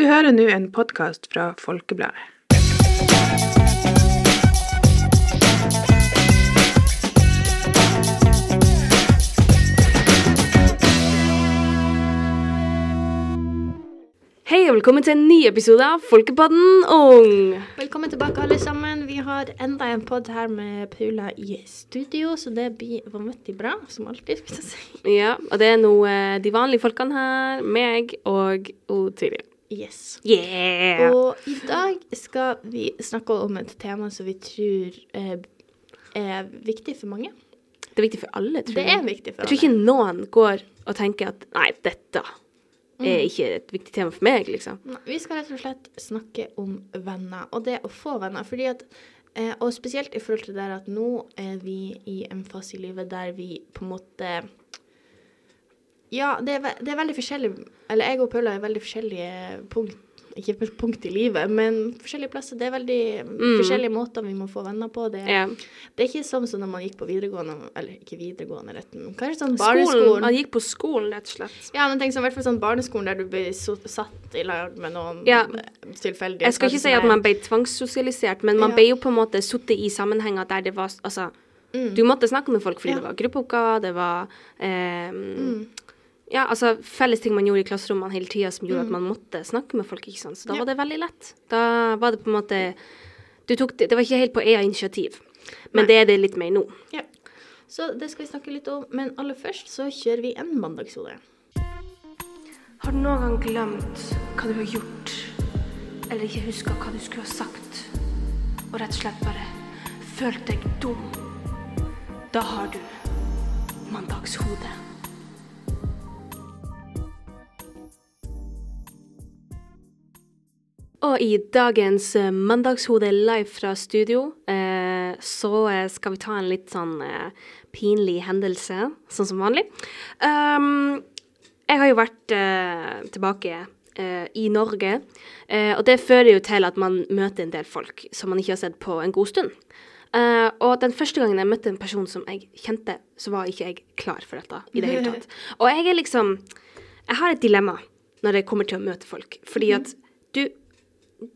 Du hører nå en podkast fra Folkebladet. Hei og velkommen til en ny episode av Folkepodden Ung. Velkommen tilbake, alle sammen. Vi har enda en pod her med Paula i studio, så det blir vanvittig bra, som alltid. skal jeg si. Ja, og det er nå eh, de vanlige folkene her, meg og Otrivia. Yes. Yeah! Og i dag skal vi snakke om et tema som vi tror eh, er viktig for mange. Det er viktig for alle, tror jeg. Det er viktig for alle. Jeg tror ikke noen går og tenker at nei, dette Mm. er ikke et viktig tema for meg, liksom. Nei, Vi skal rett og slett snakke om venner, og det å få venner. fordi at eh, Og spesielt i forhold til det at nå er vi i en fase i livet der vi på en måte Ja, det er, det er veldig forskjellig Eller jeg og Paula er veldig forskjellige punkt Ikke punkt i livet, men forskjellige plasser. Det er veldig forskjellige måter vi må få venner på. Det, yeah. det er ikke sånn som når man gikk på videregående, eller ikke videregående, rett, men kanskje sånn Skolen, Man gikk på skolen, rett og slett. Ja, men tenk sånn, i hvert fall sånn barneskolen der du blir so satt i lag med noen Ja. tilfeldige. Jeg skal ikke si at man ble tvangssosialisert, men man Ja. ble jo på en måte sittet i sammenhenger der det var Altså, du måtte snakke med folk fordi Mm. Ja. det var gruppeoppgaver, det var eh, Mm. Ja, altså felles ting man gjorde i klasserommene hele tida som gjorde at man måtte snakke med folk, ikke sant. Så da Mm. Ja. var det veldig lett. Da var det på en måte Du tok det Det var ikke helt på eget initiativ, men det er det litt mer nå. Ja. Så det skal vi snakke litt om, men aller først så kjører vi en mandagshode. Har du noen gang glemt hva du har gjort, eller ikke huska hva du skulle ha sagt, og rett og slett bare følt deg dum? Da har du mandagshode. Og i dagens eh, mandagshode live fra studio, eh, så eh, skal vi ta en litt sånn eh, pinlig hendelse, sånn som vanlig. Um, jeg har jo vært eh, tilbake eh, i Norge, eh, og det fører jo til at man møter en del folk som man ikke har sett på en god stund. Uh, og den første gangen jeg møtte en person som jeg kjente, så var ikke jeg klar for dette i det hele tatt. Og jeg er liksom Jeg har et dilemma når jeg kommer til å møte folk, fordi at du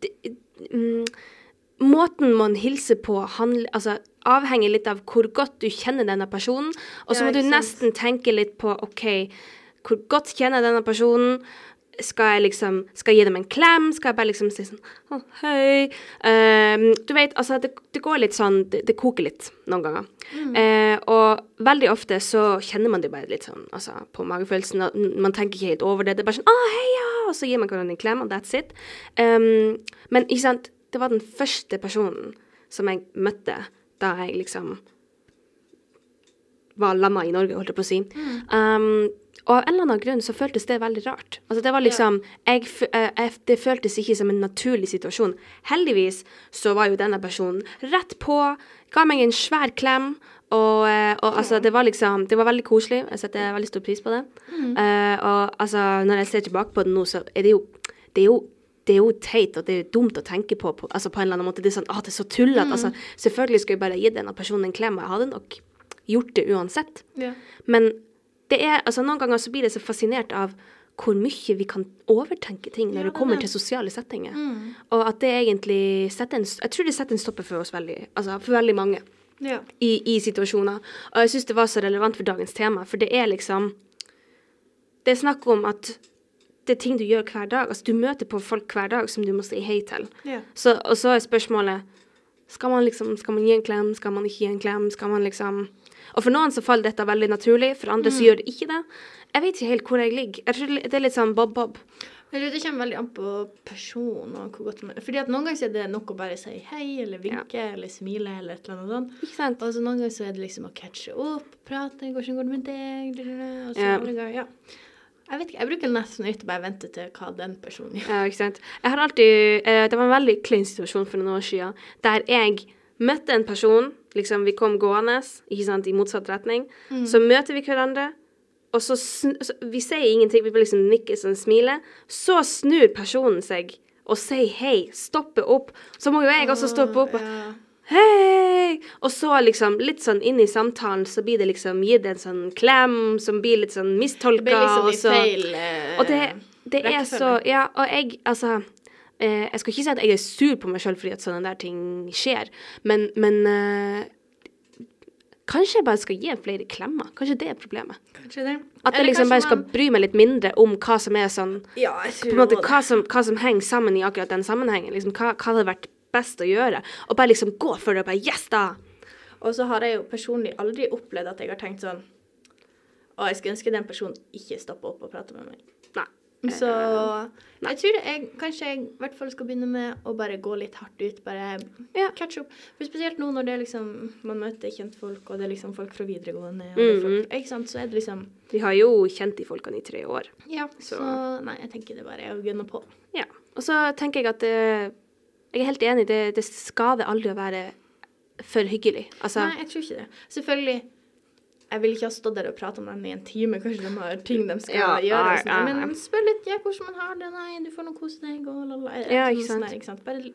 det, mm, Måten man hilser på, handl- altså, avhenger litt av hvor godt du kjenner denne personen. Og så må du nesten tenke litt på OK, hvor godt kjenner jeg denne personen? Skal jeg liksom Skal jeg gi dem en klem? Skal jeg bare liksom si sånn oh, hei. Um, du vet, altså, det, det går litt sånn Det, det koker litt noen ganger. Eh, og veldig ofte så kjenner man det bare litt sånn altså, på magefølelsen. Man tenker ikke helt over det. Det er bare sånn Å, hei, ja! Og så gir man hverandre en klem, og that's it. Um, men ikke sant, det var den første personen som jeg møtte da jeg liksom var landa i Norge, holdt jeg på å si. Um, og av en eller annen grunn så føltes det veldig rart. Altså det var liksom jeg, eh, jeg, Det føltes ikke som en naturlig situasjon. Heldigvis så var jo denne personen rett på, ga meg en svær klem. Og, eh, og altså, det var liksom Det var veldig koselig. Jeg setter veldig stor pris på det. Eh, og altså, når jeg ser tilbake på det nå, så er det jo Det er jo det er jo teit og det er dumt å tenke på, på, altså på en eller annen måte. Det er sånn, ah, det er så tullete. Altså, selvfølgelig skulle jeg bare gitt denne personen en klem, og jeg hadde nok gjort det uansett. Yeah. Men det er, altså noen ganger så blir jeg så fascinert av hvor mye vi kan overtenke ting når Ja, det er kommer det. til sosiale settinger. Og at det egentlig setter en, Jeg tror det setter en stopper for oss veldig, altså for veldig mange Ja. i, i situasjoner. Og jeg syns det var så relevant for dagens tema, for det er liksom Det er snakk om at det er ting du gjør hver dag. Altså du møter på folk hver dag som du må si hei til. Ja. Så, og så er spørsmålet skal man liksom, skal man gi en klem, skal man ikke gi en klem, skal man liksom Og for noen så faller dette veldig naturlig, for andre så gjør det ikke det. Jeg vet ikke helt hvor jeg ligger. Jeg tror det er litt sånn bob-bob. Det kommer veldig an på personen og hvor godt man Fordi at noen ganger er det nok å bare si hei, eller vinke, eller smile, eller et eller annet sånt. Ikke sant? Og så noen ganger så er det liksom å catche opp, prate, hvordan går det med deg, og så Ja. ganger, ja. Jeg vet ikke, jeg bruker nesten å bare vente til hva den personen gjør. Ja, ikke sant. Jeg har alltid eh, Det var en veldig klein situasjon for noen år siden, der jeg møtte en person, liksom vi kom gående, ikke sant, i motsatt retning. Så møter vi hverandre, og så, Vi sier ingenting, vi liksom nikker sånn smiler. Så snur personen seg og sier hei, stopper opp. Så må jo jeg også stoppe opp. og Ja. Hei! Og så liksom, litt sånn inn i samtalen, så blir det liksom gitt en sånn klem som blir litt sånn Det blir liksom og så- feil eh, og det, det er så. Ja, og jeg, altså eh, Jeg skal ikke si at jeg er sur på meg sjøl fordi at sånne der ting skjer, men, men eh, Kanskje jeg bare skal gi flere klemmer? Kanskje det er problemet? Kanskje det. At jeg liksom bare skal man- bry meg litt mindre om hva som er sånn Ja, På en måte hva som, hva som henger sammen i akkurat den sammenhengen. Liksom, hva, hva hadde vært best å gjøre? Og bare liksom gå for det og bare Yes, da! Og så har jeg jo personlig aldri opplevd at jeg har tenkt sånn Å, jeg skulle ønske den personen ikke stoppa opp og prata med meg. Nei. Så jeg tror jeg kanskje jeg i hvert fall skal begynne med å bare gå litt hardt ut. Bare Ja. catch up. For spesielt nå når det liksom man møter kjentfolk, og det er liksom folk fra videregående, og det er folk, ikke sant, så er det liksom Vi har jo kjent de folkene i tre år. Ja, så, Så- Nei, jeg tenker det bare er å gunne på. Ja. Og så tenker jeg at det, Jeg er helt enig, det, det skader aldri å være for hyggelig. Altså Nei, jeg tror ikke det. Selvfølgelig jeg vil ikke ha stått der og pratet med dem i en time. Kanskje de har ting de skal Ja, gjøre. sånn. Men spør litt ja, hvordan man har det. Nei, du får nå kose deg, og la, la, la. Ja, ikke sant. der, ikke sant? Bare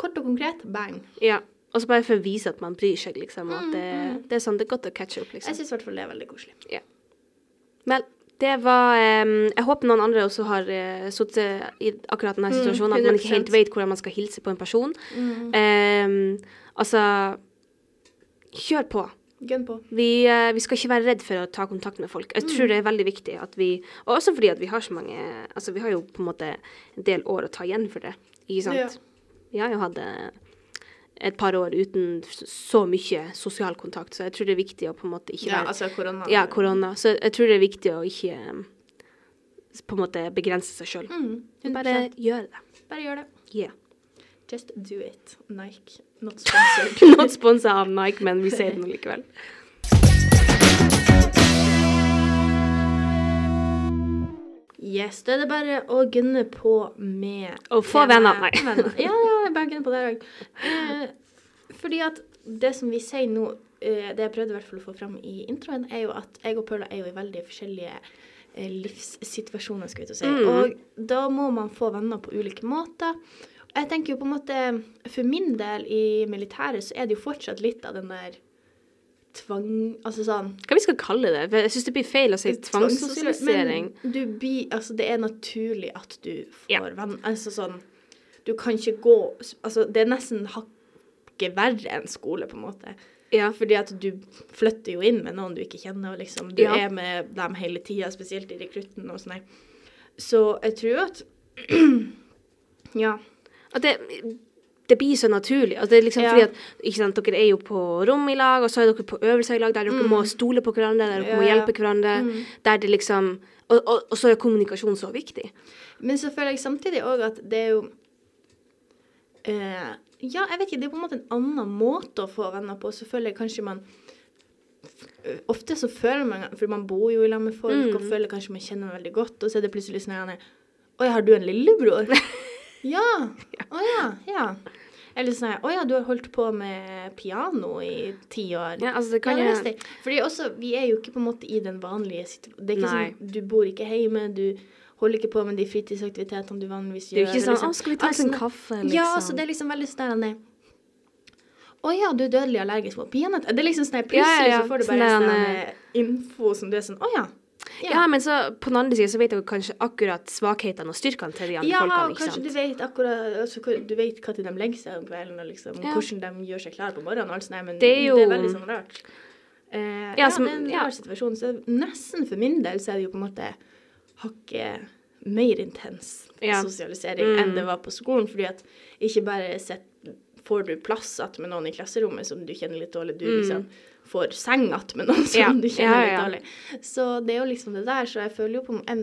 kort og konkret, bang. Ja. Og så bare for å vise at man bryr seg, liksom. At det, det er sånn, det er godt å catche opp, Jeg liksom. syns i hvert fall det er veldig koselig. Men det var um, Jeg håper noen andre også har uh, sittet i akkurat denne Mm, situasjonen, at man ikke helt vet hvordan man skal hilse på en person. Mm. Em, altså Kjør på. Gunn på. Vi, eh, vi skal ikke være redd for å ta kontakt med folk. Jeg tror det er veldig viktig at vi Og også fordi at vi har så mange Altså, vi har jo på en måte en del år å ta igjen for det, ikke sant? Ja. Vi har jo hatt eh, et par år uten så mye sosial kontakt, så jeg tror det er viktig å på en måte ikke være Ja, altså korona. Ja, korona. Så jeg tror det er viktig å ikke eh, på en måte begrense seg sjøl. Mm, Bare gjøre det. Bare gjør det. Yeah. Just do it. Nike. Not sponsored. Not sponsa av Nike, men vi sier det nå likevel. Yes, da er det bare å gunne på med Å få venner, nei. venner. Ja, ja, bare gunne på det òg. Eh, fordi at det som vi sier nå, eh, det jeg prøvde i hvert fall å få fram i introen, er jo at jeg og Paula er jo i veldig forskjellige eh, livssituasjoner, skal vi til å si. Mm. Og da må man få venner på ulike måter. Jeg tenker jo på en måte For min del i militæret så er det jo fortsatt litt av den der tvang Altså sånn Hva vi skal kalle det? For jeg syns det blir feil å si tvangssosialisering. Men du blir, altså det er naturlig at du får Ja. venn. Altså sånn Du kan ikke gå Altså det er nesten hakket verre enn skole, på en måte. Ja. Fordi at du flytter jo inn med noen du ikke kjenner, og liksom Du Ja. er med dem hele tida, spesielt i rekrutten og sånn. her. Så jeg tror at Ja. At det, det blir så naturlig. Altså, det er liksom Ja. fordi at ikke sant, dere er jo på rom i lag, og så er dere på øvelser i lag, der dere må stole på hverandre, der dere Mm. Ja, må hjelpe hverandre. Der det liksom og, og, og så er kommunikasjon så viktig. Men så føler jeg samtidig òg at det er jo eh, Ja, jeg vet ikke, det er på en måte en annen måte å få venner på. Jeg kanskje man Ofte så føler man For man bor jo i lag med folk, Mm. og føler kanskje man kjenner dem veldig godt, og så er det plutselig sånn Oi, har du en lillebror? ja. Å ja. Ja. Eller sånn Å oh, ja, du har holdt på med piano i ti år. Ja, altså, det kan ja, det jeg. Fordi også, vi er jo ikke på en måte i den vanlige. Det er ikke Nei. sånn, du bor ikke hjemme, du holder ikke på med de fritidsaktivitetene du vanligvis gjør. Det er jo ikke sånn liksom. 'Å, skal vi ta oss en kaffe?' liksom. Ja, så det er liksom veldig sånn å oh, ja, du er dødelig allergisk mot peanøtter. Det er liksom sånn Plutselig Ja, ja, ja. så får du Sånn bare sånn eh, info som du er sånn Å ja. Ja, men så på den andre siden så vet dere kanskje akkurat svakhetene og styrkene til de andre Ja, folkene, ikke kanskje sant? du vet akkurat altså, Du vet når de legger seg om kvelden, og liksom, Ja. hvordan de gjør seg klare på morgenen. og alt sånt, men Det er jo- det er veldig sånn rart. Eh, ja, som- det er en ja. rar situasjon. Så nesten for min del så er det jo på en måte hakket mer intens Ja. sosialisering Mm. enn det var på skolen. fordi at ikke bare sett, får du plass igjen med noen i klasserommet som du kjenner litt dårlig, du liksom får seng igjen med noen som Mm. Du kjenner litt dårlig. Så det er jo liksom det der, så jeg føler jo på en,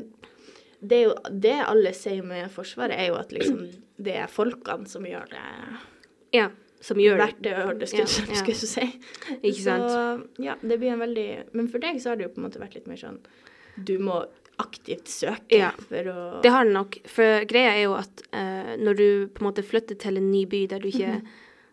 det, er jo, det alle sier med Forsvaret, er jo at liksom det er folkene som gjør det Ja, som gjør det. verdt det det, ja. skulle jeg si. Ikke sant? Så ja, det blir en veldig Men for deg så har det jo på en måte vært litt mer sånn Du må aktivt søke Ja. for å Det har den nok. For greia er jo at uh, når du på en måte flytter til en ny by der du ikke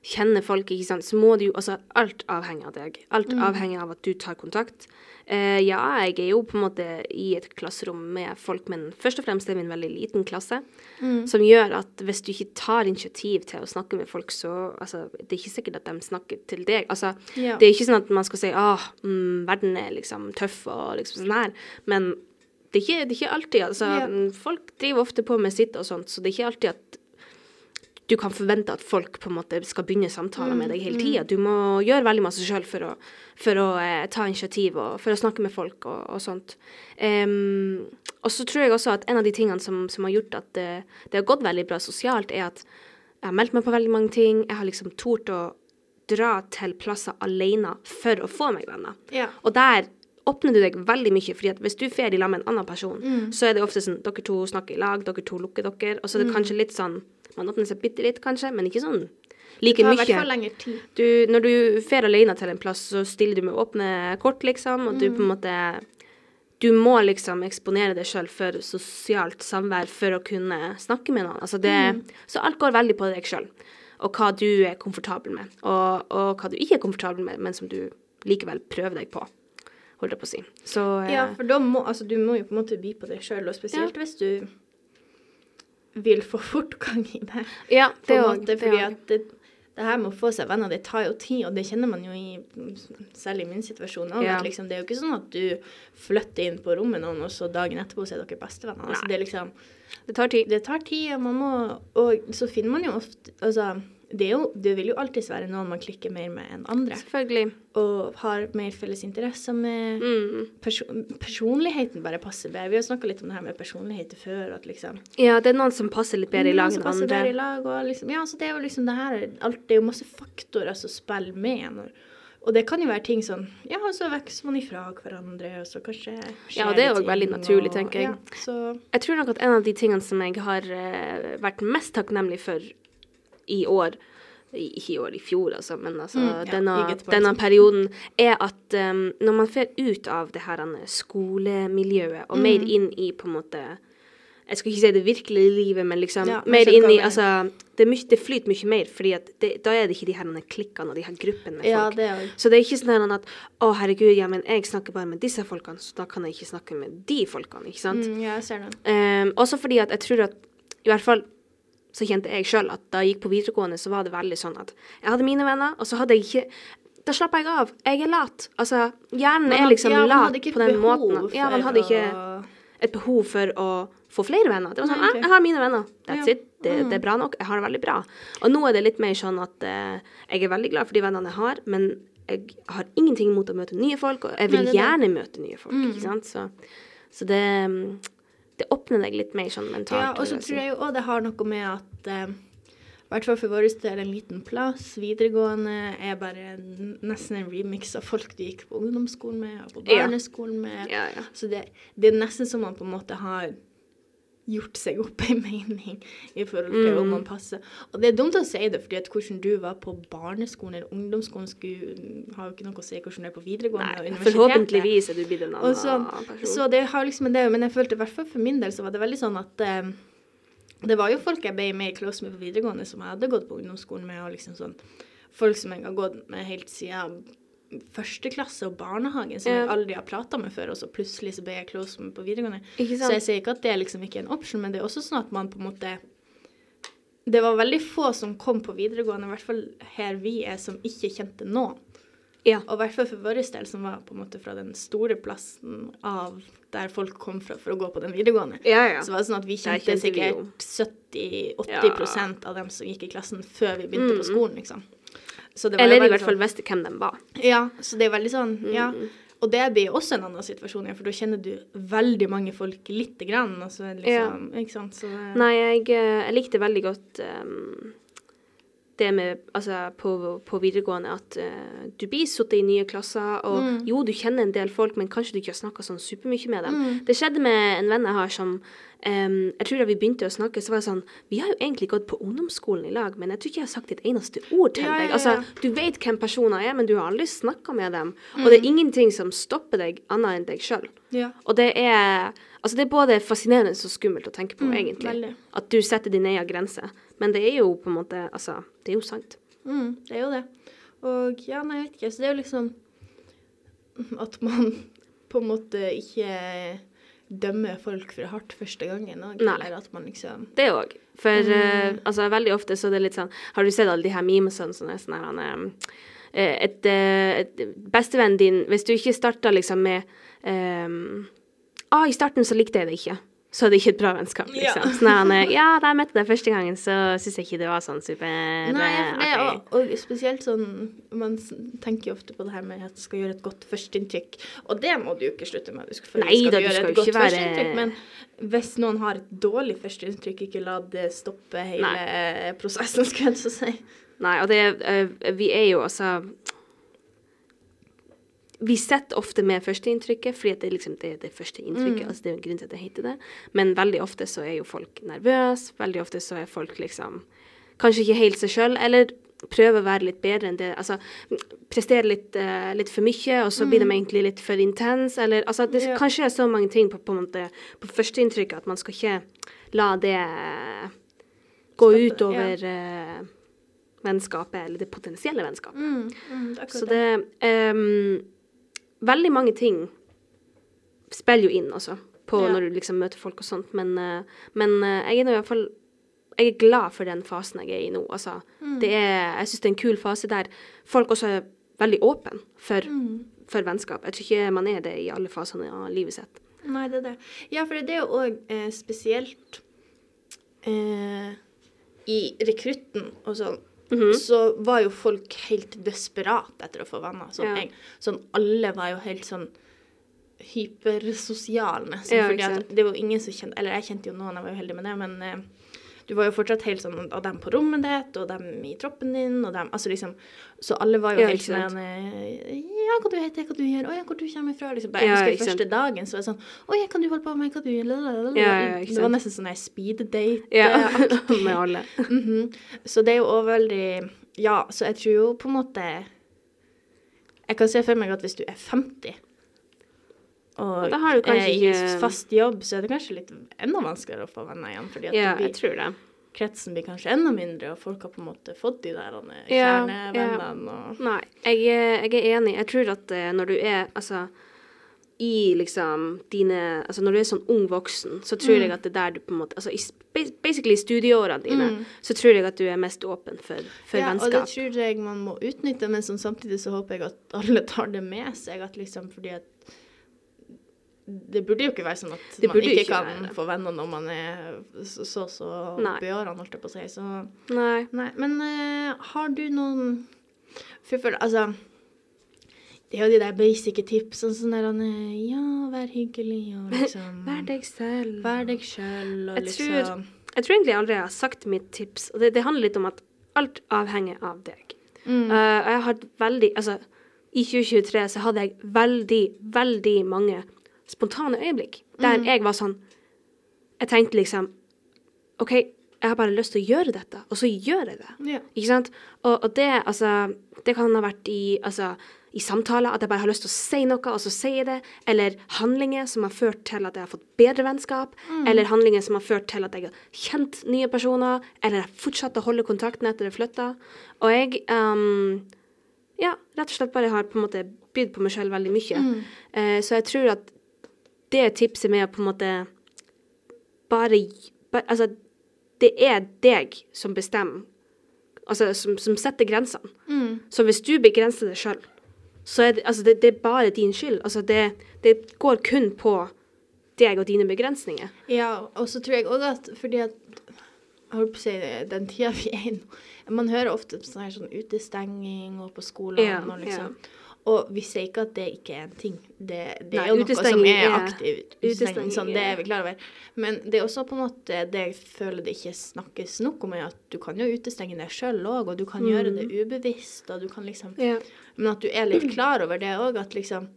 kjenner folk, ikke sant, så må du jo Altså, alt avhenger av deg. Alt avhenger av at du tar kontakt. Uh, ja, jeg er jo på en måte i et klasserom med folk, men først og fremst er vi en veldig liten klasse. Som gjør at hvis du ikke tar initiativ til å snakke med folk, så altså, Det er ikke sikkert at de snakker til deg. Altså, Ja. det er ikke sånn at man skal si ah, mm, verden er liksom tøff og liksom sånn her, men det er ikke, det er ikke alltid altså, Ja. mm, Folk driver ofte på med sitt og sånt, så det er ikke alltid at du kan forvente at folk på en måte skal begynne samtaler med deg hele tida. Du må gjøre veldig masse sjøl for å, for å eh, ta initiativ og for å snakke med folk og, og sånt. Um, og så tror jeg også at en av de tingene som, som har gjort at det, det har gått veldig bra sosialt, er at jeg har meldt meg på veldig mange ting. Jeg har liksom tort å dra til plasser alene for å få meg venner. Ja. Og der åpner du deg veldig mye, fordi at hvis du drar i lag med en annen person, så er det ofte sånn dere to snakker i lag, dere to lukker dere, og så er det kanskje litt sånn Man åpner seg bitte litt, kanskje, men ikke sånn like mye. Det tar i hvert fall lengre tid. Du, når du fer alene til en plass, så stiller du med åpne kort, liksom, og du på en måte Du må liksom eksponere deg sjøl for sosialt samvær for å kunne snakke med noen. Altså det, Så alt går veldig på deg sjøl, og hva du er komfortabel med, og, og hva du ikke er komfortabel med, men som du likevel prøver deg på, holdt jeg på å si. Så eh, Ja, for da må altså, du må jo på en måte by på deg sjøl, og spesielt hvis du vil få fortgang i det. ja, det òg. fordi at det, det her med å få seg venner, det tar jo tid, og det kjenner man jo i Selv i min situasjon òg. Ja. Liksom, det er jo ikke sånn at du flytter inn på rommet med noen, og så dagen etterpå så er dere bestevenner. Altså, det liksom Det tar tid. Det tar tid, og man må Og så finner man jo ofte Altså, det, jo, det vil jo alltids være noen man klikker mer med enn andre. Selvfølgelig. Og har mer felles interesser med. Mm. Perso personligheten bare passer bedre. Vi har snakka litt om det her med personligheter før. at liksom Ja, det er noen som passer litt bedre i lag enn andre. i lag, og liksom, ja, så det er jo liksom det her alt, Det er jo masse faktorer som spiller med. Når, og det kan jo være ting sånn Ja, så vokser man ifra hverandre, og så kanskje skjer Ja, det er jo veldig naturlig, og- tenker jeg. Ja, så Jeg tror nok at en av de tingene som jeg har eh, vært mest takknemlig for i år Ikke i år, i fjor, altså, men altså Mm, ja, denne, denne perioden, er at um, når man fer ut av det her skolemiljøet og mer Mm. inn i på en måte Jeg skal ikke si det virkelige livet, men liksom Ja, mer inn i. Altså, det, det flyter mye mer, fordi det, da er det ikke de her klikkene og de her gruppene med Ja, folk. det er Så det er ikke sånn at å, herregud, ja, men jeg snakker bare med disse folkene, så da kan jeg ikke snakke med de folkene, ikke sant? mm, Ja, jeg ser det. Um, også fordi at jeg tror at I hvert fall så kjente jeg sjøl at da jeg gikk på videregående, så var det veldig sånn at jeg hadde mine venner, og så hadde jeg ikke Da slapp jeg av. Jeg er lat. Altså, hjernen er liksom ja, lat på den måten. Ja, man hadde ikke et behov for å få flere venner. Det var sånn «Ah, jeg har mine venner. That's it. Det, det er bra nok. Jeg har det veldig bra. Og nå er det litt mer sånn at eh, jeg er veldig glad for de vennene jeg har, men jeg har ingenting imot å møte nye folk, og jeg vil Nei, det er det. gjerne møte nye folk, ikke sant. Så, så det mm, det åpner deg litt mer sånn mentalt. Ja, og så tror jeg jo òg det har noe med at eh, i hvert fall for vår del en liten plass. Videregående er bare en, nesten en remix av folk du gikk på ungdomsskolen med, og på barneskolen med. Ja, ja. Så det, det er nesten som man på en måte har gjort seg opp en mening i forhold til Mm. om man passer. Og det er dumt å si det, fordi at hvordan du var på barneskolen eller ungdomsskolen skulle, har jo ikke noe å si hvordan du er på videregående og universitetet. forhåpentligvis er du blitt en annen så, person. så det har liksom det, men jeg følte i hvert fall for min del så var det veldig sånn at eh, det var jo folk jeg ble mer close med på videregående som jeg hadde gått på ungdomsskolen med, og liksom sånn folk som jeg har gått med helt siden første klasse og barnehagen, som Ja. jeg aldri har prata med før, og så plutselig så ble jeg close med på videregående. Så jeg sier ikke at det liksom ikke er en option, men det er også sånn at man på en måte Det var veldig få som kom på videregående, i hvert fall her vi er, som ikke kjente noen. Ja. Og i hvert fall for vår del, som var på en måte fra den store plassen av der folk kom fra for å gå på den videregående. Ja, ja. Så var det sånn at vi kjente kjente sikkert 70-80 Ja. av dem som gikk i klassen før vi begynte Mm. på skolen, liksom. Så det var Eller i hvert fall sånn- visste hvem de var. Ja, så det er veldig sånn, ja. Mm. Og det blir også en annen situasjon, ja, for da kjenner du veldig mange folk lite grann, Altså, liksom, ja. ikke sant, så det, Nei, jeg, eh, jeg likte veldig godt ehm, det med Altså på, på videregående at uh, du blir sittet i nye klasser, og Mm. jo, du kjenner en del folk, men kanskje du ikke har snakka sånn supermye med dem. Det skjedde med en venn jeg har som um, Jeg tror da vi begynte å snakke, så var det sånn Vi har jo egentlig gått på ungdomsskolen i lag, men jeg tror ikke jeg har sagt et eneste ord til Ja, deg. Altså, du vet hvem personer er, men du har aldri snakka med dem. Og Mm. det er ingenting som stopper deg annet enn deg sjøl. Ja. Og det er Altså, det er både fascinerende og skummelt å tenke på, Mm, egentlig. veldig. At du setter din egen grense. Men det er jo på en måte Altså, det er jo sant. Mm, det er jo det. Og ja, nei, jeg vet ikke, så det er jo liksom at man på en måte ikke dømmer folk for hardt første gangen, og, eller at man liksom Det òg. For Mm. uh, altså, veldig ofte så er det litt sånn Har du sett alle de her memesene som er sånn her han er, eh, et, eh, et Bestevennen din Hvis du ikke starter liksom med ehm, ah, i starten så likte jeg det ikke. Så er det ikke et bra vennskap, Ja. liksom. Sånn, at, eh, ja, da jeg møtte deg første gangen, så syns jeg ikke det var sånn super Nei, det, okay. og, og spesielt sånn Man tenker jo ofte på det her med at du skal gjøre et godt førsteinntrykk. Og det må du jo ikke slutte med. Du skal, Nei skal da, du gjøre skal et godt være- førsteinntrykk, Men hvis noen har et dårlig førsteinntrykk, ikke la det stoppe hele prosessen, skulle jeg til å si. Nei, og det eh, Vi er jo altså Vi sitter ofte med førsteinntrykket, fordi det, liksom, det er det første inntrykket. altså Det er jo en til at det heter det. Men veldig ofte så er jo folk nervøse. Veldig ofte så er folk liksom kanskje ikke helt seg sjøl, eller prøver å være litt bedre enn det. Altså prestere litt, uh, litt for mye, og så blir de egentlig litt for intens, eller altså Det Ja. kan skje så mange ting på, på, måte, på førsteinntrykket at man skal ikke la det eh, gå Stoppe, ut over uh, vennskapet, eller det potensielle vennskapet. Mm, mm, det Så det ehm, Veldig mange ting spiller jo inn altså, på Ja. når du liksom møter folk og sånt, men, eh, men eh, jeg er nå i hvert fall jeg er glad for den fasen jeg er i nå. Altså, Mm. det er, jeg syns det er en kul fase der folk også er veldig åpne for, Mm. for vennskap. Jeg tror ikke man er det i alle fasene av livet sitt. Nei, det er det. Ja, for det er jo òg eh, spesielt eh, i rekrutten og sånn. Mhm. Så var jo folk helt desperate etter å få venner. Sånn, Ja. sånn alle var jo helt sånn hypersosiale, nesten. Ja, fordi at det var jo ingen som kjente Eller jeg kjente jo noen, jeg var jo heldig med det, men eh, du var jo fortsatt helt sånn av dem på rommet ditt, og dem i troppen din, og dem Altså liksom Så alle var jo Ja, helt sånn eh, Ja, hva du heter, hva du gjør, å ja, hvor du kommer fra, liksom. Ja, jeg husker sant. første dagen, så var det sånn Å ja, kan du holde på med hva du gjør. Ja, ja, Det var nesten sånn ei speed-date. Ja, med alle. Mhm. Så det er jo òg veldig Ja, så jeg tror jo på en måte Jeg kan se for meg at hvis du er 50 og Da har du kanskje i ikke- fast jobb, så er det kanskje litt enda vanskeligere å få venner igjen. Fordi at Ja, blir, jeg tror det. kretsen blir kanskje enda mindre, og folk har på en måte fått de der kjernevennene. Ja, og Nei, jeg, er- jeg er enig. Jeg tror at eh, når du er altså i liksom dine Altså når du er sånn ung voksen, så tror jeg at det er der du på en måte Altså i, basically i studieårene dine, så tror jeg at du er mest åpen for, for ja, og det tror jeg man må utnytte, men samtidig så håper jeg at alle tar det med seg. At liksom fordi at det burde jo ikke være sånn at man ikke, ikke kan være få venner når man er så så, så Nei. oppe i årene, holdt jeg på å si. Så Nei. Nei, men uh, har du noen føler Altså det er jo de der basic tipsene sånn der eh, Ja, vær hyggelig og liksom Vær deg selv. Vær deg sjøl og Jeg tror- liksom Jeg tror egentlig jeg aldri har sagt mitt tips, og det, det handler litt om at alt avhenger av deg. Mm. Uh, jeg har hatt veldig Altså, i 2023 så hadde jeg veldig, veldig mange spontane øyeblikk der jeg var sånn Jeg tenkte liksom OK, jeg har bare lyst til å gjøre dette, og så gjør jeg det. Yeah. Ikke sant? Og, og det, altså Det kan ha vært i, altså, i samtaler, at jeg bare har lyst til å si noe, og så sier jeg det. Eller handlinger som har ført til at jeg har fått bedre vennskap. Eller handlinger som har ført til at jeg har kjent nye personer. Eller jeg fortsatt å holde kontakten etter jeg flytta. Og jeg um, ja, rett og slett bare har på en måte bydd på meg selv veldig mye. Eh, så jeg tror at det tipset med å på en måte bare, gi- Altså, det er deg som bestemmer. Altså, som, som setter grensene. Mm. Så hvis du begrenser deg sjøl, så er det, altså, det, det er bare din skyld. Altså, det, det går kun på deg og dine begrensninger. Ja, og så tror jeg òg at fordi at jeg holdt på å si den tida vi er i nå Man hører ofte sånn her sånn utestenging og på skolene Ja, og liksom Og vi sier ikke at det ikke er en ting. Det, det Nei, er jo noe som er aktivt aktiv utestenging. Sånn, det er- vi klar over. Men det er også på en måte det jeg føler det ikke snakkes nok om, er at du kan jo utestenge deg sjøl òg, og du kan gjøre det ubevisst, og du kan liksom Ja. Men at du er litt klar over det òg, at liksom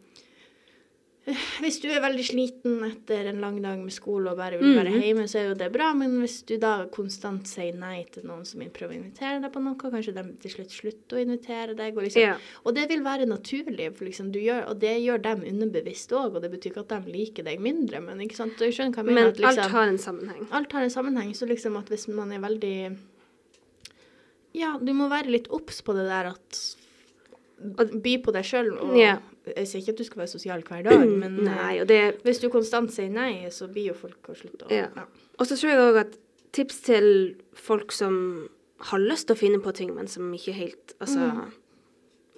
Hvis du er veldig sliten etter en lang dag med skole og bare vil være mm. hjemme, så er jo det bra, men hvis du da konstant sier nei til noen som prøver å invitere deg på noe, kanskje de til slutt slutter å invitere deg, og liksom Ja. Og det vil være naturlig, liksom du gjør, og det gjør dem underbevisst òg, og det betyr ikke at de liker deg mindre, men ikke sant, du skjønner hva jeg mener? Men at liksom, alt har en sammenheng. alt har en sammenheng, så liksom at hvis man er veldig Ja, du må være litt obs på det der at By på deg sjøl. Og. Jeg sier ikke at du skal være sosial hver dag, men eh, Nei, og det hvis du konstant sier nei, så blir jo folk å slutte å Ja. Og så tror jeg òg at tips til folk som har lyst til å finne på ting, men som ikke helt altså,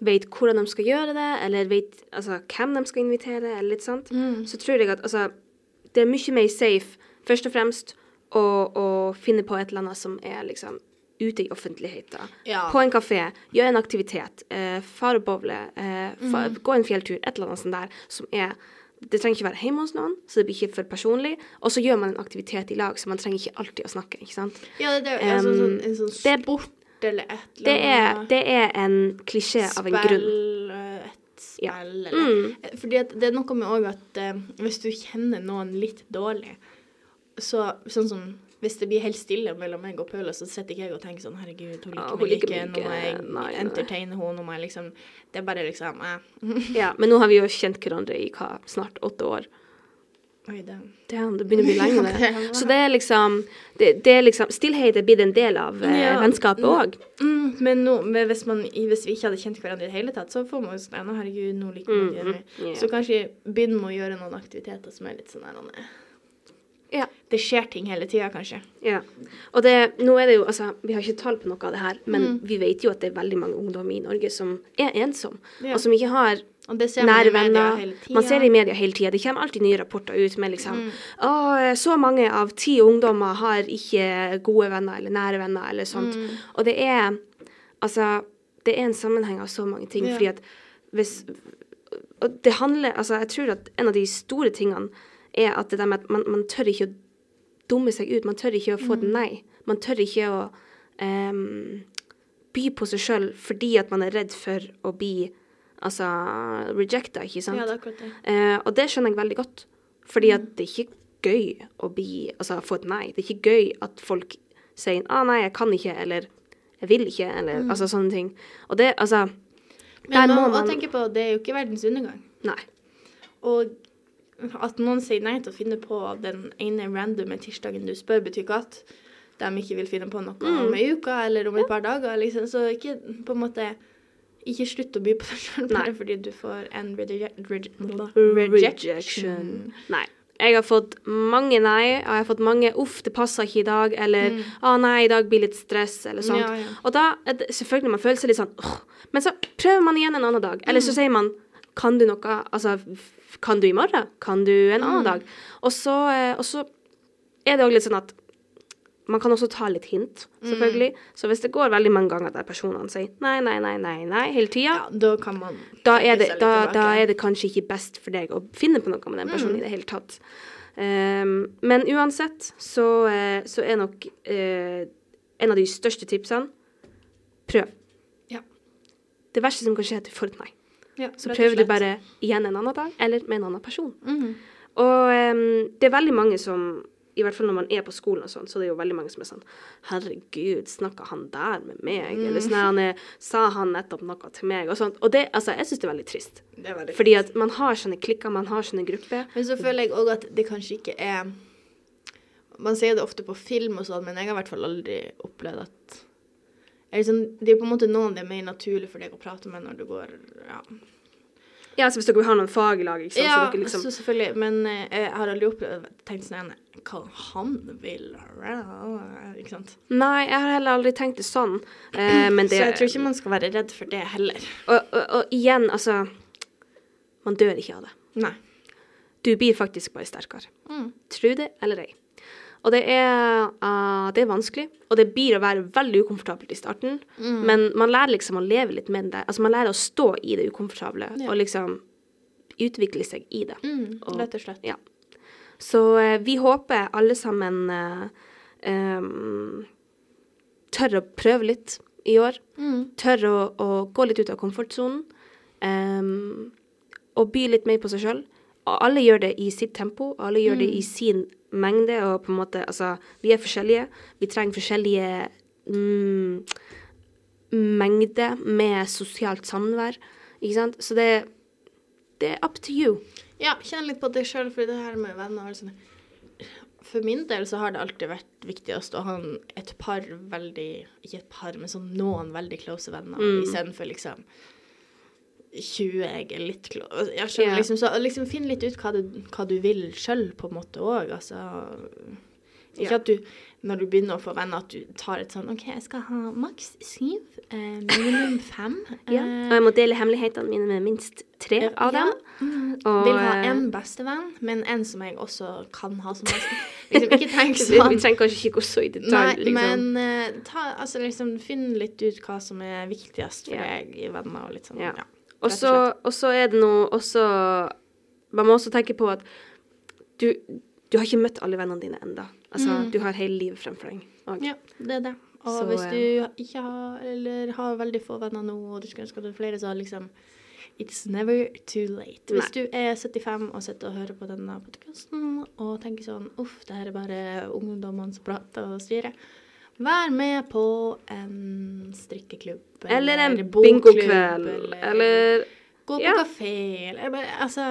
vet hvordan de skal gjøre det, eller vet altså, hvem de skal invitere, eller litt sånt, Mm. så tror jeg at altså, det er mye mer safe, først og fremst, å, å finne på et eller annet som er liksom ute i offentligheten. Ja. På en kafé, gjøre en aktivitet, eh, fare bowle, eh, fa Mm. gå en fjelltur, et eller annet sånt der, som er Det trenger ikke være hjemme hos noen, så det blir ikke for personlig. Og så gjør man en aktivitet i lag, så man trenger ikke alltid å snakke, ikke sant. Ja, det, er Um, sånn, en sånn sport eller et eller Det er, annet. det er en klisjé av en grunn. Spill, eh, et Ja. spill, eller Mm. Fordi at det er noe med òg at eh, hvis du kjenner noen litt dårlig, så sånn som hvis det blir helt stille mellom meg og Paula, så sitter ikke jeg og tenker sånn Herregud, hun Ja, liker hun meg liker ikke. Nå må jeg ikke. Nei, entertaine henne. Nå må jeg liksom Det er bare liksom eh. Ja, men nå har vi jo kjent hverandre i hva, snart åtte år. Oi, det Damn, det begynner å bli lenge, Det. Så det er liksom det, det er liksom Stillhet er blitt en del av eh, Ja. vennskapet òg. mm, Men nå, men hvis, man, hvis vi ikke hadde kjent hverandre i det hele tatt, så får man jo sånn «Nei, Herregud, nå liker Mm, man mm, ikke yeah. Så kanskje begynne med å gjøre noen aktiviteter som er litt sånn her Ja. Det skjer ting hele tida, kanskje. Ja. Og det, nå er det jo, altså, Vi har ikke tall på noe av det her, men Mm. vi vet jo at det er veldig mange ungdommer i Norge som er ensomme, Ja. og som ikke har Og det ser man i nære media venner. Man ser det i media hele tida. Det kommer alltid nye rapporter ut med liksom Mm. Å, så mange av ti ungdommer har ikke gode venner eller nære venner eller sånt. Mm. Og det er Altså, det er en sammenheng av så mange ting. Ja. Fordi at hvis Og det handler Altså, jeg tror at en av de store tingene er at det der med at man, man tør ikke å dumme seg ut. Man tør ikke å få Mm. et nei. Man tør ikke å um, by på seg sjøl fordi at man er redd for å bli altså rejecta, ikke sant? Ja, det er akkurat det. Uh, og det skjønner jeg veldig godt. Fordi Mm. at det er ikke gøy å bli, altså, få et nei. Det er ikke gøy at folk sier 'Å, nei, jeg kan ikke', eller 'Jeg vil ikke', eller altså sånne ting. Og det, altså Der man må man- tenke på, det er jo ikke verdens undergang. Nei. Og at noen sier nei til å finne på den ene randome tirsdagen du spør, betyr ikke at de ikke vil finne på noe Mm. om ei uke eller om et par dager. liksom. Så ikke på en måte ikke slutt å by på deg sjøl bare fordi du får en reje reje rejection. Nei. Jeg har fått mange nei, og jeg har fått mange 'uff, det passer ikke i dag', eller 'å nei, i dag blir litt stress', eller sånt. Mm. Ja, ja. Og da er det selvfølgelig man føler seg litt sånn åh, Men så prøver man igjen en annen dag. Eller Mm. så sier man 'kan du noe', altså 'kan du i morgen'? Kan du en Mm. annen dag? Og så, eh, og så er det òg litt sånn at man kan også ta litt hint, Mm. selvfølgelig. Så hvis det går veldig mange ganger der personene sier nei, nei, nei, nei, nei hele tida, Ja, da kan man da er, det, da, da er det kanskje ikke best for deg å finne på noe med den personen i det hele tatt. Um, men uansett så, eh, så er nok uh, en av de største tipsene prøv. Ja. Det verste som kan skje, er at du får et nei. Ja, Så prøver du bare igjen en annen dag, eller med en annen person. Mm. Og um, det er veldig mange som i hvert fall når man er på skolen og sånn, så det er jo veldig mange som er sånn Herregud, snakka han der med meg? Mm. Eller sånn, han er, sa han nettopp noe til meg? Og sånt. Og det, altså, jeg syns det er veldig trist. Det er veldig Fordi at man har sånne klikker, man har sånne grupper. Men så føler jeg òg at det kanskje ikke er Man sier det ofte på film og sånn, men jeg har i hvert fall aldri opplevd at eller sånn, Det er på en måte noen det er mer naturlig for deg å prate med når du går Ja, Ja, så Hvis dere har noen fag i lag, ikke sant? ja så liksom, så selvfølgelig. Men eh, jeg har aldri opplevd tenkt sånn Hva han vil Ikke sant. Nei, jeg har heller aldri tenkt det sånn. Eh, men det så jeg tror ikke man skal være redd for det heller. og, og, og igjen, altså Man dør ikke av det. Nei. Du blir faktisk bare sterkere. Mm. Tro det eller ei. Og det er, uh, det er vanskelig, og det blir å være veldig ukomfortabelt i starten. Mm. Men man lærer liksom å leve litt med det. Altså man lærer å stå i det ukomfortable, Ja. og liksom utvikle seg i det. Mm, Og- rett og slett. Ja. Så uh, vi håper alle sammen uh, um, tør å prøve litt i år. Mm. Tør å, å gå litt ut av komfortsonen. Um, og by litt mer på seg sjøl. Alle gjør det i sitt tempo, alle gjør det i sin mengde. Og på en måte, altså, vi er forskjellige. Vi trenger forskjellige mm, mengder med sosialt samvær. Ikke sant? Så det, det er up to you. Ja, kjenn litt på det sjøl, for det her med venner og sånn. For min del så har det alltid vært viktigst å ha et par veldig Ikke et par, men sånn noen veldig close venner Mm. istedenfor liksom 20 jeg er litt klo... Jeg skjønner Ja. liksom, så liksom Finn litt ut hva du, hva du vil sjøl, på en måte òg. Altså Ikke Ja. at du, når du begynner å få venner, at du tar et sånn OK, jeg skal ha maks syv, eh, minimum fem. Ja. Og jeg må dele hemmelighetene mine med minst tre av dem. Mm, Og, vil ha én en bestevenn, men en som jeg også kan ha som bestevenn. Liksom, ikke tenk sånn. vi trenger kanskje ikke gå så i Nei, liksom. men eh, ta, altså, liksom, finn litt ut hva som er viktigst for Ja. deg i venner og litt sånn. Ja. Ja. Og så er det noe også Man må også tenke på at du, du har ikke møtt alle vennene dine enda. Altså, Mm. du har hele livet fremfor deg. Og, Ja, det er det. Og Så, hvis eh, du ikke har, eller har veldig få venner nå, og du skulle ønske du hadde flere, så liksom It's never too late. Hvis du er 75 og sitter og hører på denne podkasten og tenker sånn Uff, det her er bare ungdommene som prater og styrer. Vær med på en strikkeklubb. Eller en bokklubb, bingokveld, eller Gå på Ja. kafé, eller Altså,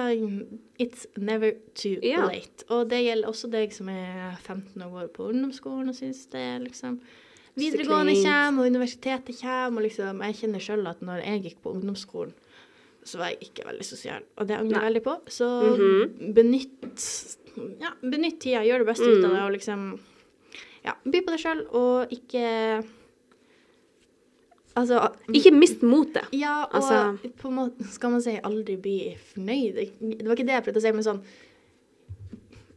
it's never too Ja. late. Og det gjelder også deg som er 15 og går på ungdomsskolen og syns det er liksom Videregående kommer, og universitetet kommer, og liksom Jeg kjenner sjøl at når jeg gikk på ungdomsskolen, så var jeg ikke veldig sosial, og det angrer jeg veldig på. Så Mhm. benytt Ja, benytt tida, gjør det beste ut av Mm. det, og liksom Ja, by på deg sjøl, og ikke Altså Ikke mist motet. ja, og Altså- på en måte skal man si aldri bli fornøyd. Det var ikke det jeg prøvde å si, men sånn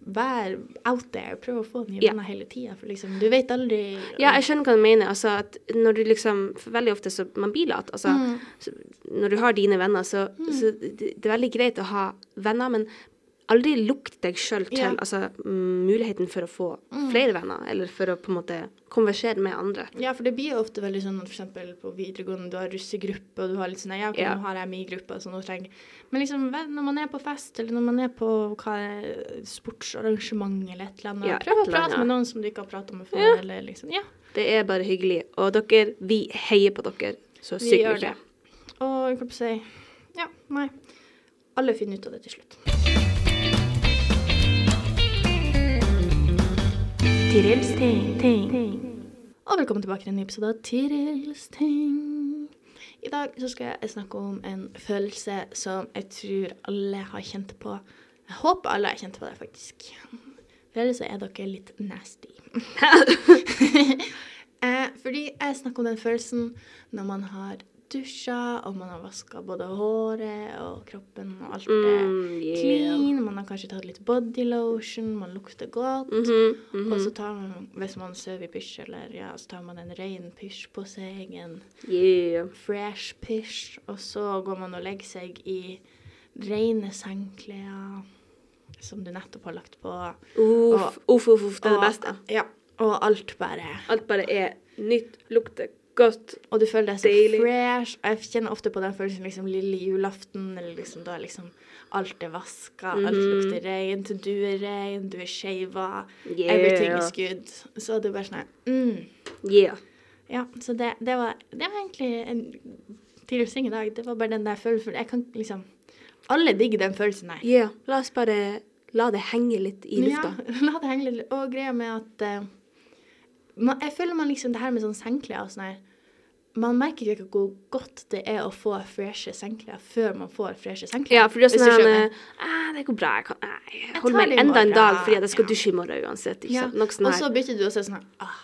Vær out there. Prøv å få nye Ja. venner hele tida, for liksom Du vet aldri Ja, jeg skjønner hva du mener. Altså at når du liksom for Veldig ofte så Man blir lat. Altså, Mm. så, når du har dine venner, så, så det, det er veldig greit å ha venner, men aldri lukt deg sjøl til yeah. altså, mm, muligheten for å få flere venner, eller for å på en måte konversere med andre. Ja, for det blir jo ofte veldig sånn at eksempel på videregående du har russegruppe, og du har litt sånn Ja, Ja. nå har jeg min gruppe, så nå trenger Men liksom, når man er på fest, eller når man er på hva er, sportsarrangement eller et eller annet, Ja, prøv å prate med noen som du ikke har prata med før, Ja. eller liksom Ja. Det er bare hyggelig. Og dere, vi heier på dere så sykt mye. Vi gjør det. Og jeg kan si Ja, nei. Alle finner ut av det til slutt. Tirils ting. Og velkommen tilbake til en ny episode av Tirils ting. I dag så skal jeg snakke om en følelse som jeg tror alle har kjent på. Jeg håper alle har kjent på det, faktisk. For ellers er dere litt nasty. eh, fordi jeg snakker om den følelsen når man har dusja, og man har vaska både håret og kroppen, og alt er Mm, yeah. clean. Man har kanskje tatt litt body lotion, man lukter godt. Mhm, mhm. Og så tar man, hvis man sover i pysj, eller ja, så tar man en ren pysj på seg, en Yeah. fresh pysj, og så går man og legger seg i rene sengklær som du nettopp har lagt på. Uff, uff, uff, uff, det er det beste. Ja, og alt bare Alt bare er nytt, lukter godt. Og du føler deg så Daily. fresh. Og jeg kjenner ofte på den følelsen liksom lille julaften, eller liksom da liksom alt er vaska, alt Mhm. lukter rent, du er ren, du er shava, Yeah. everything is good. Så det er bare sånn mm. Yeah. Ja, så det, det, var, det var egentlig en ting i dag. Det var bare den der følelsen. Jeg kan liksom Alle digger den følelsen her. Yeah. La oss bare la det henge litt i lufta. Ja, la det henge litt. Og greia med at eh, man, Jeg føler man liksom det her med sånn sengeklær og sånn her Man merker ikke hvor godt det er å få freshe sengeklær før man får freshe sengeklær. Ja, for det er sånn en, eh, Det går bra, jeg kan Nei, jeg holder meg enda en dag fordi jeg skal dusje i morgen uansett. Ikke Ja, sant? Sånn og så bytter du og så er sånn her, ah,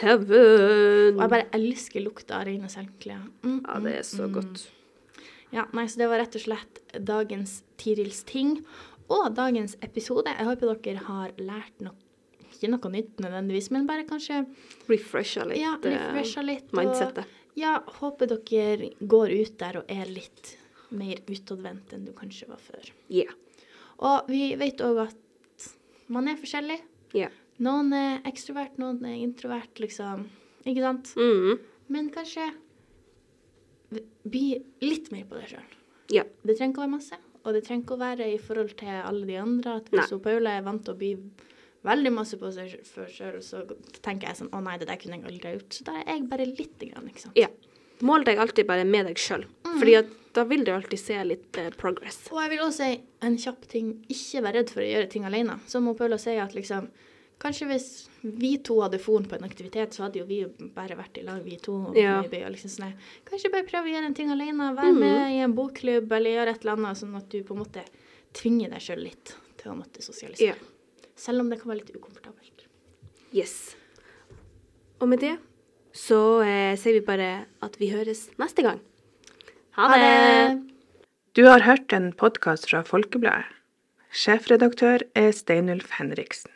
Heaven. Og jeg bare elsker lukta av rene sengeklær. Mm, Ja, det er så mm, mm. godt. Ja, nei, så det var rett og slett dagens Tirils ting og dagens episode. Jeg håper dere har lært noe, ikke noe nytt nødvendigvis, men bare kanskje Refresha litt ja, eh, refresha litt. mindsettet. Ja, håper dere går ut der og er litt mer utadvendt enn du kanskje var før. Yeah. Og vi vet òg at man er forskjellig. Yeah. Noen er ekstrovert, noen er introvert, liksom. Ikke sant? Mm. Men kanskje bli litt mer på deg sjøl. Yeah. Det trenger ikke å være masse, og det trenger ikke å være i forhold til alle de andre. At hvis Paula er vant til å bli veldig masse på seg sjøl, så tenker jeg sånn Å nei, det der kunne jeg aldri ha gjort. Så da er jeg bare lite grann, ikke sant. ja. Mål deg alltid bare med deg sjøl, Mm. Fordi at da vil du alltid se litt eh, progress. Og jeg vil også si en kjapp ting. Ikke vær redd for å gjøre ting alene. Som Paula sier, at liksom Kanskje hvis vi to hadde foren på en aktivitet, så hadde jo vi bare vært i lag, vi to. og Ja. og liksom sånn. Kanskje bare prøve å gjøre en ting alene. Være mm. med i en bokklubb eller gjøre et eller annet, sånn at du på en måte tvinger deg sjøl litt til å måtte sosialisere. Ja. Selv om det kan være litt ukomfortabelt. Yes. Og med det så eh, sier vi bare at vi høres neste gang. Ha det! Du har hørt en podkast fra Folkebladet. Sjefredaktør er Steinulf Henriksen.